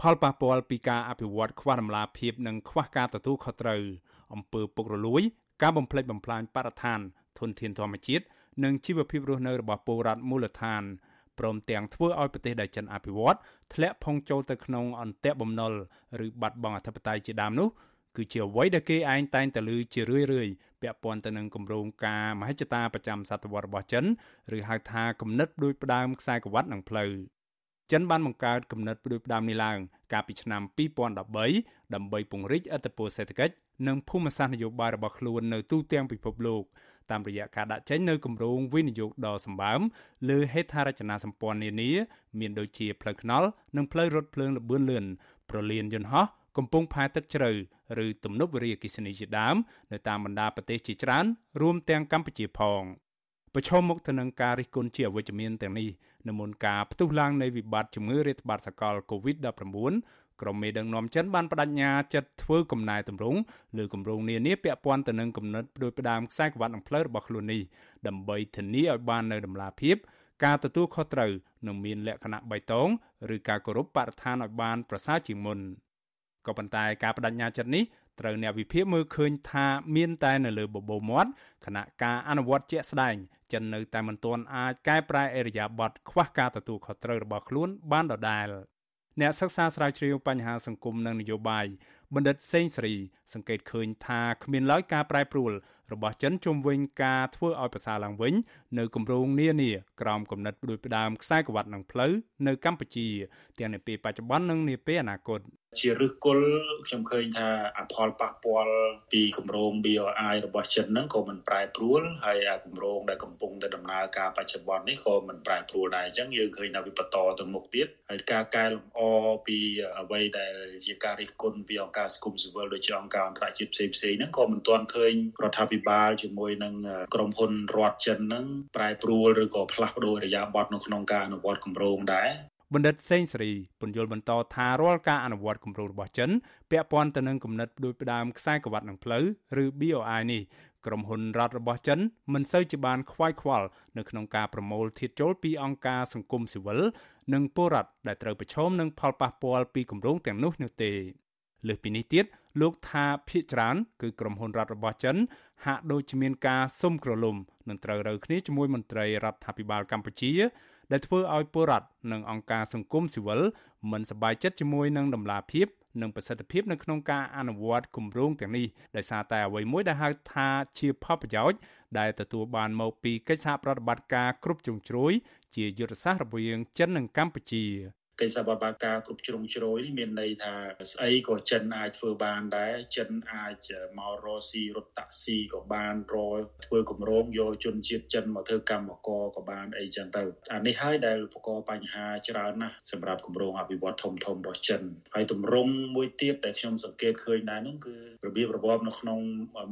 ផលប៉ះពាល់ពីការអភិវឌ្ឍខ្វះតម្លាភាពនិងខ្វះការទទួលខុសត្រូវអំពើពុករលួយ ការបំផ្លិចបំផ្លាញបរិស្ថាន ធនធានធម្មជាតិនិងជីវភាពរស់នៅរបស់ពលរដ្ឋមូលដ្ឋានព្រមទាំងធ្វើឲ្យប្រទេសដែលចិនអភិវឌ្ឍធ្លាក់ផុងចូលទៅក្នុងអន្ទាក់បំណុលឬបាត់បង់អធិបតេយ្យជាដើមនោះគឺជាអ្វីដែលគេឯងតែងតែលើជារឿយរឿយពាក់ព័ន្ធទៅនឹងគម្រោងការមហិច្ឆតាប្រចាំសតវត្សរបស់ចិន ឬហៅថាគំនិតដូចផ្ដើមខ្សែក្រវ៉ាត់និងផ្លូវ ចិនបានបង្កើតគំនិតផ្ដួចផ្ដើមនេះឡើងកាលពីឆ្នាំ2013ដើម្បីពង្រីកឥទ្ធិពលសេដ្ឋកិច្ចនិងភូមិសាស្ត្រនយោបាយរបស់ខ្លួននៅទូទាំងពិភពលោកតាមរយៈការដាក់ចេញនូវគម្រោងវិនិយោគដ៏សម្បើមលើហេដ្ឋារចនាសម្ព័ន្ធនានាមានដូចជាផ្លូវថ្នល់និងផ្លូវរថភ្លើងល្បឿនលឿនប្រលានយន្តហោះកំពង់ផែទឹកជ្រៅឬទំនប់វារីអគ្គិសនីជាដើមនៅតាមបណ្ដាប្រទេសជាច្រើនរួមទាំងកម្ពុជាផង ប្រឈមមុខទៅនឹងការរិះគន់ជាអវិជ្ជមានទាំងនេះនៅមុនការផ្ទុះឡើងនៃវិបត្តិជំងឺរាតត្បាតសកល COVID-19 ក្រុមមេដឹកនាំចិនបានបដិញ្ញាចិត្តធ្វើកំណែតម្រង់លើគម្រោងនានាពាក់ព័ន្ធទៅនឹងគំនិតផ្ដួចផ្ដើមខ្សែក្រវ៉ាត់និងផ្លូវរបស់ខ្លួននេះដើម្បីធានាឲ្យបាននូវដំណាភាពការទទួលខុសត្រូវនឹងមានលក្ខណៈបៃតងឬការគោរពបរិស្ថានឲ្យបានប្រសើរជាងមុន ក៏ប៉ុន្តែការបដិញ្ញាចិត្តនេះត្រូវអ្នកវិភាគមើលឃើញថាមានតែនៅលើបបោមាត់ខណៈការអនុវត្តជាក់ស្ដែងចិននៅតែមិនទាន់អាចកែប្រែអេរយាប័តខ្វះការទទួលខុសត្រូវរបស់ខ្លួនបានដដែលអ្នកសិក្សាស្រាវជ្រាវបញ្ហាសង្គមនិងនយោបាយបណ្ឌិតសេងសេរី សង្កេតឃើញថាគ្មានឡើយការប្រែប្រួលរបស់ចិនជុំវិញការធ្វើឲ្យប្រសើរឡើងវិញនៅគម្រោងនានាក្រោមគំនិតដូចផ្ដើមខ្សែក្រវ៉ាត់និងផ្លូវនៅកម្ពុជាទាំងនៅពេលបច្ចុប្បន្ននិងនាពេលអនាគត ជាឫសគល់ខ្ញុំឃើញថាអផលប៉ះពាល់ពីគម្រោង BRI របស់ចិនហ្នឹងក៏មិនប្រែប្រួលហើយអាគម្រោងដែលកំពុងតែដំណើរការបច្ចុប្បន្ននេះក៏មិនប្រែប្រួលដែរអញ្ចឹងយើងឃើញថាវាបន្តទៅមុខទៀតហើយការកែលម្អពីអ្វីដែលជាការរិះគន់ពីអង្គការសង្គមស៊ីវិលដូចជាអង្គការអន្តរជាតិផ្សេងផ្សេងហ្នឹងក៏មិនទាន់ឃើញរដ្ឋាភិបាលជាមួយនឹងក្រុមហ៊ុនរដ្ឋចិនហ្នឹងប្រែប្រួលឬក៏ផ្លាស់ប្ដូររយៈប័ត្រនៅក្នុងការអនុវត្តគម្រោងដែរ បណ្ឌិតសេងសេរីពន្យល់បន្តថារាល់ការអនុវត្តគម្រោងរបស់ចិនពាក់ព័ន្ធទៅនឹងគំនិតដូចផ្ដើមខ្សែក្រវ៉ាត់នឹងផ្លូវឬ BOI នេះក្រុមហ៊ុនរដ្ឋរបស់ចិនមិនសូវជាបានខ្វាយខ្វល់នៅក្នុងការប្រមូលធាតុចូលពីអង្គការសង្គមស៊ីវិលនិងពលរដ្ឋដែលត្រូវប្រឈមនឹងផលប៉ះពាល់ពីគម្រោងទាំងនោះនោះទេលើសពីនេះទៀតលោកថាភ ieck ច្រើនគឺក្រុមហ៊ុនរដ្ឋរបស់ចិនហាក់ដូចជាមានការសុំក្រឡុំនឹងត្រូវរើគ្នាជាមួយមន្ត្រីរដ្ឋាភិបាលកម្ពុជា ដែលធ្វើឲ្យពលរដ្ឋនិងអង្គការសង្គមស៊ីវិលមិនសប្បាយចិត្តជាមួយនឹងដំណាភាពនិងប្រសិទ្ធភាពនៅក្នុងការអនុវត្តគម្រោងទាំងនេះដោយសារតែអ្វីមួយដែលហៅថាជាផលប្រយោជន៍ដែលទទួលបានមកពីកិច្ចសហប្រតិបត្តិការគ្រប់ជ្រុងជ្រោយជាយុទ្ធសាស្ត្ររវាងចិននិងកម្ពុជា កិច្ចសហប្រតិបត្តិការគ្រប់ជ្រុងជ្រោយនេះមានន័យថាស្អីក៏ចិនអាចធ្វើបានដែរចិនអាចមករកស៊ីរត់តាក់ស៊ីក៏បានរកធ្វើគម្រោងយកជនជាតិចិនមកធ្វើកម្មករក៏បានអីចឹងទៅអានេះហើយដែលបង្កបញ្ហាច្រើនណាស់សម្រាប់គម្រោងអភិវឌ្ឍធំធំរបស់ចិនហើយទម្រង់មួយទៀតដែលខ្ញុំសង្កេតឃើញដែរនោះគឺរបៀបរបបនៅក្នុង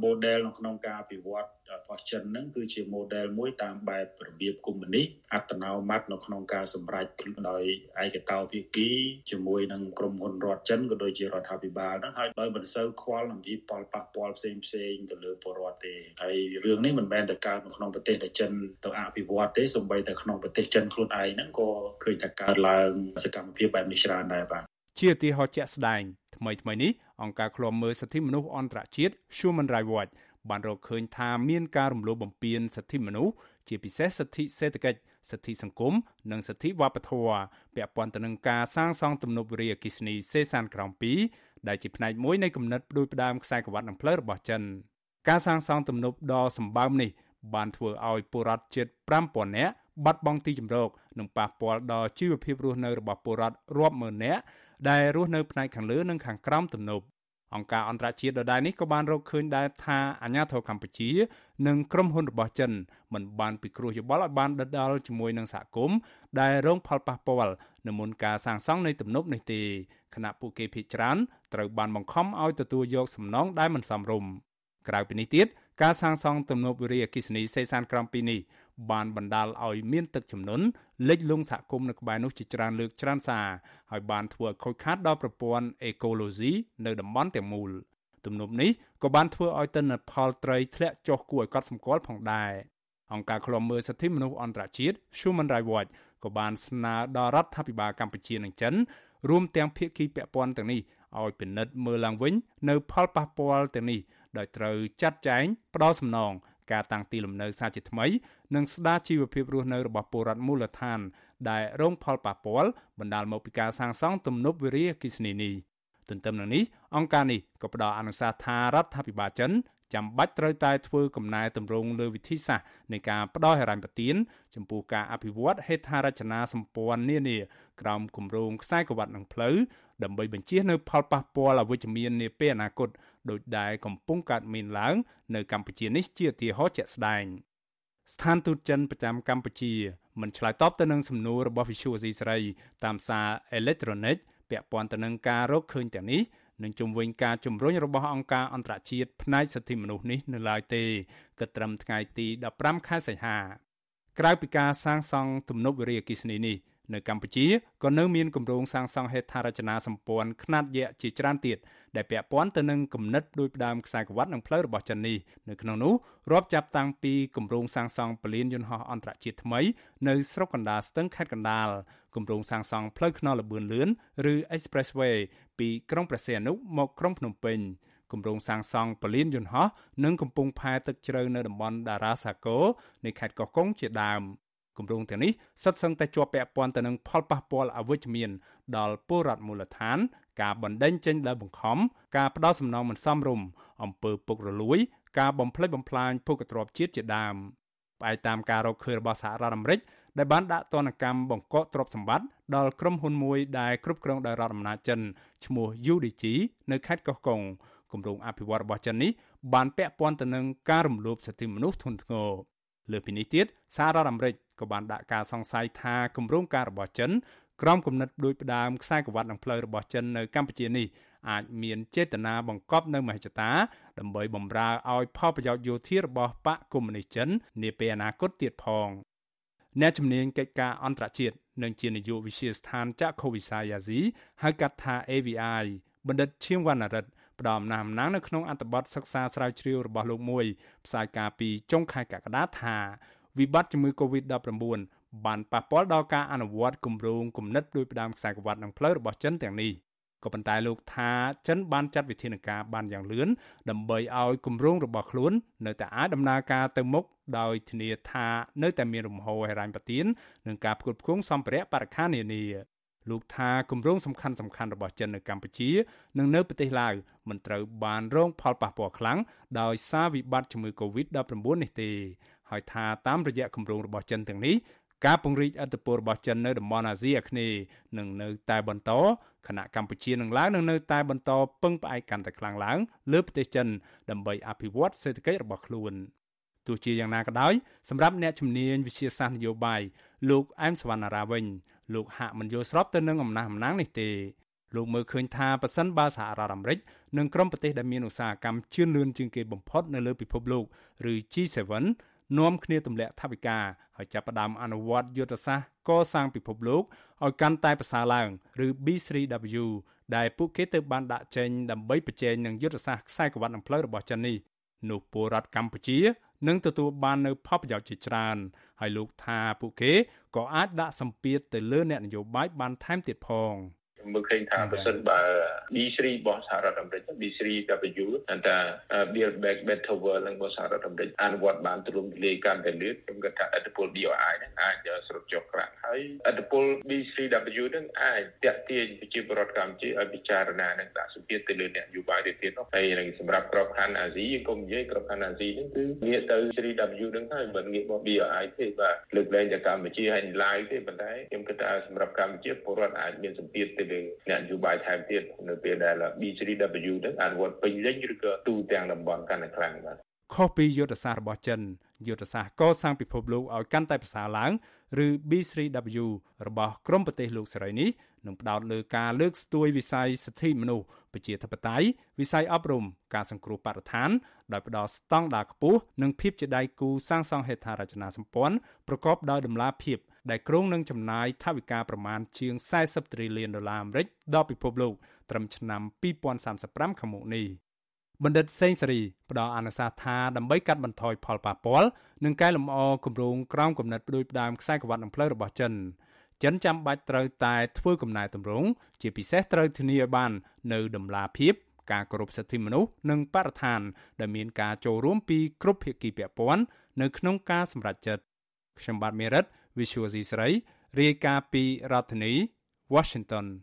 model នៅក្នុងការអភិវឌ្ឍ របស់ចិនហ្នឹងគឺជា model មួយតាមបែបរបៀបកុម្មុយនីសអត្តនោម័តនៅក្នុងការសម្រេចដោយឯកតោភាគីជាមួយនឹងក្រុមហ៊ុនរដ្ឋចិនក៏ដូចជារដ្ឋាភិបាលហ្នឹងហើយដោយមិនសូវខ្វល់អំពីផលប៉ះពាល់ផ្សេងផ្សេងទៅលើពលរដ្ឋទេហើយរឿងនេះមិនមែនតែកើតនៅក្នុងប្រទេសដែលចិនទៅអភិវឌ្ឍទេសូម្បីតែក្នុងប្រទេសចិនខ្លួនឯងហ្នឹងក៏ឃើញថាកើតឡើងសកម្មភាពបែបនេះច្រើនដែរបាទជាឧទាហរណ៍ជាក់ស្ដែងថ្មីថ្មីនេះអង្គការឃ្លាំមើលសិទ្ធិមនុស្សអន្តរជាតិ Human Rights Watch បានរកឃើញថាមានការរំលោភបំពានសិទ្ធិមនុស្សជាពិសេសសិទ្ធិសេដ្ឋកិច្ចសិទ្ធិសង្គមនិងសិទ្ធិវប្បធម៌ពាក់ព័ន្ធទៅនឹងការសាងសង់ទំនប់វារីអគ្គិសនីសេសានក្រោម2ដែលជាផ្នែកមួយនៃគំនិតផ្ដួចផ្ដើមខ្សែក្រវ៉ាត់និងផ្លូវរបស់ចិនការសាងសង់ទំនប់ដ៏សម្បើមនេះបានធ្វើឲ្យពលរដ្ឋជិត5000នាក់បាត់បង់ទីជម្រកនិងប៉ះពាល់ដល់ជីវភាពរស់នៅរបស់ពលរដ្ឋរាប់ម៉ឺននាក់ដែលរស់នៅផ្នែកខាងលើនិងខាងក្រោមទំនប់ អង្គការអន្តរជាតិដដែលនេះក៏បានរកឃើញដែរថាអាញាធរកម្ពុជា និងក្រុមហ៊ុនរបស់ចិនមិនបានពិគ្រោះយោបល់ឲ្យបានដិតដល់ជាមួយនឹងសហគមន៍ដែលរងផលប៉ះពាល់នៅមុនការសាងសង់នៃទំនប់នេះទេខណៈពួកគេភ័យច្រានត្រូវបានបង្ខំឲ្យទទួលយកសំណងដែលមិនសមរម្យក្រៅពីនេះទៀតការសាងសង់ទំនប់វារីអគ្គិសនីសេសានក្រំ2នេះ បានបណ្ដាលឲ្យមានទឹកជំនន់លិចលង់សហគមន៍នៅក្បែរនោះជាច្រើនលើកច្រើនសារហើយបានធ្វើឲ្យខូចខាតដល់ប្រព័ន្ធអេកូឡូស៊ីនៅតំបន់ទាំងមូលទំនប់នេះក៏បានធ្វើឲ្យទិន្នផលត្រីធ្លាក់ចុះគួរឲ្យកត់សម្គាល់ផងដែរអង្គការឃ្លាំមើលសិទ្ធិមនុស្សអន្តរជាតិ Human Rights Watch ក៏បានស្នើដល់រដ្ឋាភិបាលកម្ពុជានិងចិនរួមទាំងភាគីពាក់ព័ន្ធទាំងនេះឲ្យពិនិត្យមើលឡើងវិញ នៅផលប៉ះពាល់ទាំងនេះដោយត្រូវចាត់ចែងផ្ដោសំណង ការតាំងទីលំនៅសាជាថ្មីនិងស្ដារជីវភាពរស់នៅរបស់ពលរដ្ឋមូលដ្ឋាន ដែលរងផលប៉ះពាល់បណ្ដាលមកពីការសាងសង់ទំនប់វារីអគ្គិសនីនេះទន្ទឹមនឹងនេះអង្គការនេះក៏ផ្ដល់អនុសាសន៍ថារដ្ឋាភិបាលចិនចាំបាច់ត្រូវតែធ្វើកំណែតម្រង់លើវិធីសាស្ត្រនៃការផ្ដល់ហិរញ្ញប្បទានចំពោះការអភិវឌ្ឍហេដ្ឋារចនាសម្ព័ន្ធនានាក្រោមគម្រោងខ្សែក្រវ៉ាត់និងផ្លូវ ដើម្បីបញ្ជៀសនៅផលប៉ះពាល់អវិជ្ជមាននាពេលអនាគតដោយដែលកំពុងកើតមានឡើង នៅកម្ពុជានេះជាឧទាហរណ៍ជាក់ស្ដែងស្ថានទូតចិនប្រចាំកម្ពុជាមិនឆ្លើយតបទៅនឹងសំណួររបស់ Visual C ស្រីតាមសារអេឡិចត្រូនិកពាក់ព័ន្ធទៅនឹងការរកឃើញទាំងនេះនិងជំវិញការជំរុញរបស់អង្គការអន្តរជាតិផ្នែកសិទ្ធិមនុស្សនេះនៅឡើយទេគិតត្រឹមថ្ងៃទី15ខែសីហាក្រៅពីការសាងសង់ទំនប់វារីអគ្គិសនីនេះ នៅកម្ពុជាក៏នៅមានគម្រោងសាងសង់ហេដ្ឋារចនាសម្ព័ន្ធខ្នាតយក្សជាច្រើនទៀតដែលពាក់ព័ន្ធទៅនឹងគំនិតដូចផ្ដើមខ្សែក្រវ៉ាត់និងផ្លូវរបស់ចិននេះនៅក្នុងនោះរាប់ចាប់តាំងពីគម្រោងសាងសង់ពលានយន្តហោះអន្តរជាតិថ្មីនៅស្រុកកណ្ដាលស្ទឹងខេត្តកណ្ដាលគម្រោងសាងសង់ផ្លូវថ្នល់លបឿនលឿនឬ Expressway ពីក្រុងព្រះសីហនុមកក្រុងភ្នំពេញគម្រោងសាងសង់ពលានយន្តហោះនិងកំពង់ផែទឹកជ្រៅនៅតំបន់តារាសាគរនៃខេត្តកោះកុងជាដើម គម្រោងទាំងនេះសិតសឹងតែជាប់ពាក់ព័ន្ធទៅនឹងផលប៉ះពាល់អវិជ្ជមានដល់ពលរដ្ឋមូលដ្ឋាន ការបណ្ដេញចេញដោយបង្ខំការផ្ដោតសំណងមិនសមរម្យអំពើពុករលួយ ការបំផ្លិចបំផ្លាញភូកទ្របជាតិជាដើមផ្អែកតាមការរកឃើញរបស់សហរដ្ឋអាមេរិកដែលបានដាក់ទណ្ឌកម្មបង្កកទ្រព្យសម្បត្តិដល់ក្រុមហ៊ុនមួយដែលគ្រប់គ្រងដោយរដ្ឋអំណាចចិនឈ្មោះ UDG នៅខេត្តកោះកុងគម្រោងអភិវឌ្ឍរបស់ចិននេះបានពាក់ព័ន្ធទៅនឹងការរំលោភសិទ្ធិមនុស្សធ្ងន់ធ្ងរ លើពីនេះទៀតសហរដ្ឋអាមេរិកក៏បានដាក់ការសង្ស័យថាគម្រោងការរបស់ចិនក្រោមគំនិតដូចផ្ដើមខ្សែក្រវ៉ាត់និងផ្លូវរបស់ចិននៅកម្ពុជានេះអាចមានចេតនាបង្កប់នៅមហិច្ឆតា ដើម្បីបំរើឲ្យផលប្រយោជន៍យោធារបស់បកកុម្មុយនីសចិននាពេលអនាគតទៀតផងអ្នកជំនាញកិច្ចការអន្តរជាតិនិងជានាយកវិទ្យាស្ថានចក្ខុវិស័យអាស៊ីហៅកាត់ថា AVI បណ្ឌិតឈៀងវណ្ណរិទ្ធ ផ្ដល់អំណះអំណាងនៅក្នុងអត្ថបទសិក្សាស្រាវជ្រាវរបស់លោកមួយផ្សាយការពីចុងខែកក្កដាថាវិបត្តិជំងឺ Covid-19 បានប៉ះពាល់ដល់ការអនុវត្តគម្រោងគំនិតដោយផ្ដើមខ្សែក្រវ៉ាត់និងផ្លូវរបស់ចិនទាំងនេះក៏ប៉ុន្តែលោកថាចិនបានចាត់វិធានការបានយ៉ាងលឿនដើម្បីឲ្យគម្រោងរបស់ខ្លួន នៅតែអាចដំណើរការទៅមុខដោយធានាថានៅតែមានរំហូរហិរញ្ញប្បទាននិងការផ្គត់ផ្គង់សម្ភារៈបរិក្ខារនានា លោកថាគម្រោងសំខាន់សំខាន់របស់ចិននៅកម្ពុជា និងនៅប្រទេសឡាវមិនត្រូវបានរងផលប៉ះពាល់ខ្លាំងដោយសារវិបត្តិជំងឺ Covid-19 នេះទេហើយថាតាមរយៈគម្រោងរបស់ចិនទាំងនេះការពង្រីកអធិបតេយ្យរបស់ចិននៅតំបន់អាស៊ីអាគ្នេយ៍នឹងនៅតែបន្តខណៈកម្ពុជានឹងឡើងនឹងនៅតែបន្តពឹងផ្អែកកាន់តែខ្លាំងឡើងលើប្រទេសចិនដើម្បីអភិវឌ្ឍសេដ្ឋកិច្ចរបស់ខ្លួនទោះជាយ៉ាងណាក៏ដោយសម្រាប់អ្នកជំនាញវិជាសាស្ត្រនយោបាយលោកអែមសវណ្ណារាវិញ លោកហាក់មិនយល់ស្របទៅនឹងអំណះអំណាងនេះទេលោកមើលឃើញថាប៉ះសិនបើសហរដ្ឋអាមេរិកនិងក្រុមប្រទេសដែលមានឧស្សាហកម្មជឿនលឿនជាងគេបំផុតនៅលើពិភពលោកឬ G7 នាំគ្នាទម្លាក់ថវិកាហើយចាប់ផ្ដើមអនុវត្តយុទ្ធសាស្ត្រកសាងពិភពលោកឲ្យកាន់តែប្រសើរឡើងឬ B3W ដែលពួកគេទើបបានដាក់ចេញដើម្បីប្រជែងនឹងយុទ្ធសាស្ត្រខ្សែក្រវ៉ាត់និងផ្លូវរបស់ចិននេះ នោះពលរដ្ឋកម្ពុជានឹងទទួលបាននៅផលប្រយោជន៍ជាច្រើនហើយលោកថាពួកគេក៏អាចដាក់សម្ពាធទៅលើអ្នកនយោបាយបានថែមទៀតផង។ មើលឃើញថាប្រសិនបើ B3 របស់សហរដ្ឋអាមេរិក B3W ថា Build Back Better World នឹងរបស់សហរដ្ឋអាមេរិកអនុវត្តបានទូលំទូលាយកាន់តែលឿនខ្ញុំគិតថាអត្តពល BOI នឹងអាចស្រុតចុះក្រាក់ហើយអត្តពល B3W នឹងអាចតាក់ទាញប្រជាពលរដ្ឋកម្ពុជាឲ្យពិចារណានឹងដាក់សម្ពាធទៅលើអ្នកនយោបាយទៅទៀតនោះហើយនឹងសម្រាប់ក្របខ័ណ្ឌអាស៊ីយើងកុំនិយាយក្របខ័ណ្ឌអាស៊ីនឹងគឺងាកទៅ 3W នឹងហើយមិនងាកមក BOI ទេបាទលើកលែងតែកម្ពុជាហើយឡាយទេប៉ុន្តែខ្ញុំគិតថាសម្រាប់កម្ពុជាពលរដ្ឋអាចមានសម្ពាធទៅលើអ្នកនយោបាយថែមទៀតនៅពេលដែល B3W នឹងអនុវត្តពេញលេញឬក៏ទូទាំងតំបន់កាន់តែខ្លាំងបាទ ខុសពីយុទ្ធសាស្ត្ររបស់ចិនយុទ្ធសាស្ត្រកសាងពិភពលោកឲ្យកាន់តែប្រសើរឡើងឬ B3W របស់ក្រមប្រទេសលោកសេរីនេះនឹងផ្ដោតលើការលើកស្ទួយវិស័យសិទ្ធិមនុស្សប្រជាធិបតេយ្យវិស័យអប់រំការសង្គ្រោះបរិស្ថានដោយផ្ដល់ស្តង់ដារខ្ពស់និងភាពជាដៃគូសាងសង់ហេដ្ឋារចនាសម្ព័ន្ធប្រកបដោយតម្លាភាពដែលគ្រោងនឹងចំណាយថវិកាប្រមាណជាង40 trillion ដុល្លារអាមេរិកដល់ពិភពលោកត្រឹមឆ្នាំ2035ខាងមុខនេះ បណ្ឌិតសេងសេរីផ្ដល់អនុសាសន៍ថាដើម្បីកាត់បន្ថយផលប៉ះពាល់និងកែលម្អគម្រោងក្រោមគំនិតផ្ដួចផ្ដើមខ្សែក្រវ៉ាត់និងផ្លូវរបស់ចិនចិនចាំបាច់ត្រូវតែធ្វើកំណែតម្រង់ជាពិសេសត្រូវធានាឲ្យបាននៅដំណាភាពការគោរពសិទ្ធិមនុស្សនិងបរិស្ថាន ដែលមានការចូលរួមពីគ្រប់ភាគីពាក់ព័ន្ធនៅក្នុងការសម្រេចចិត្តខ្ញុំបាទមេរិត Visual C ស្រីរាយការណ៍ពីរដ្ឋធានី Washington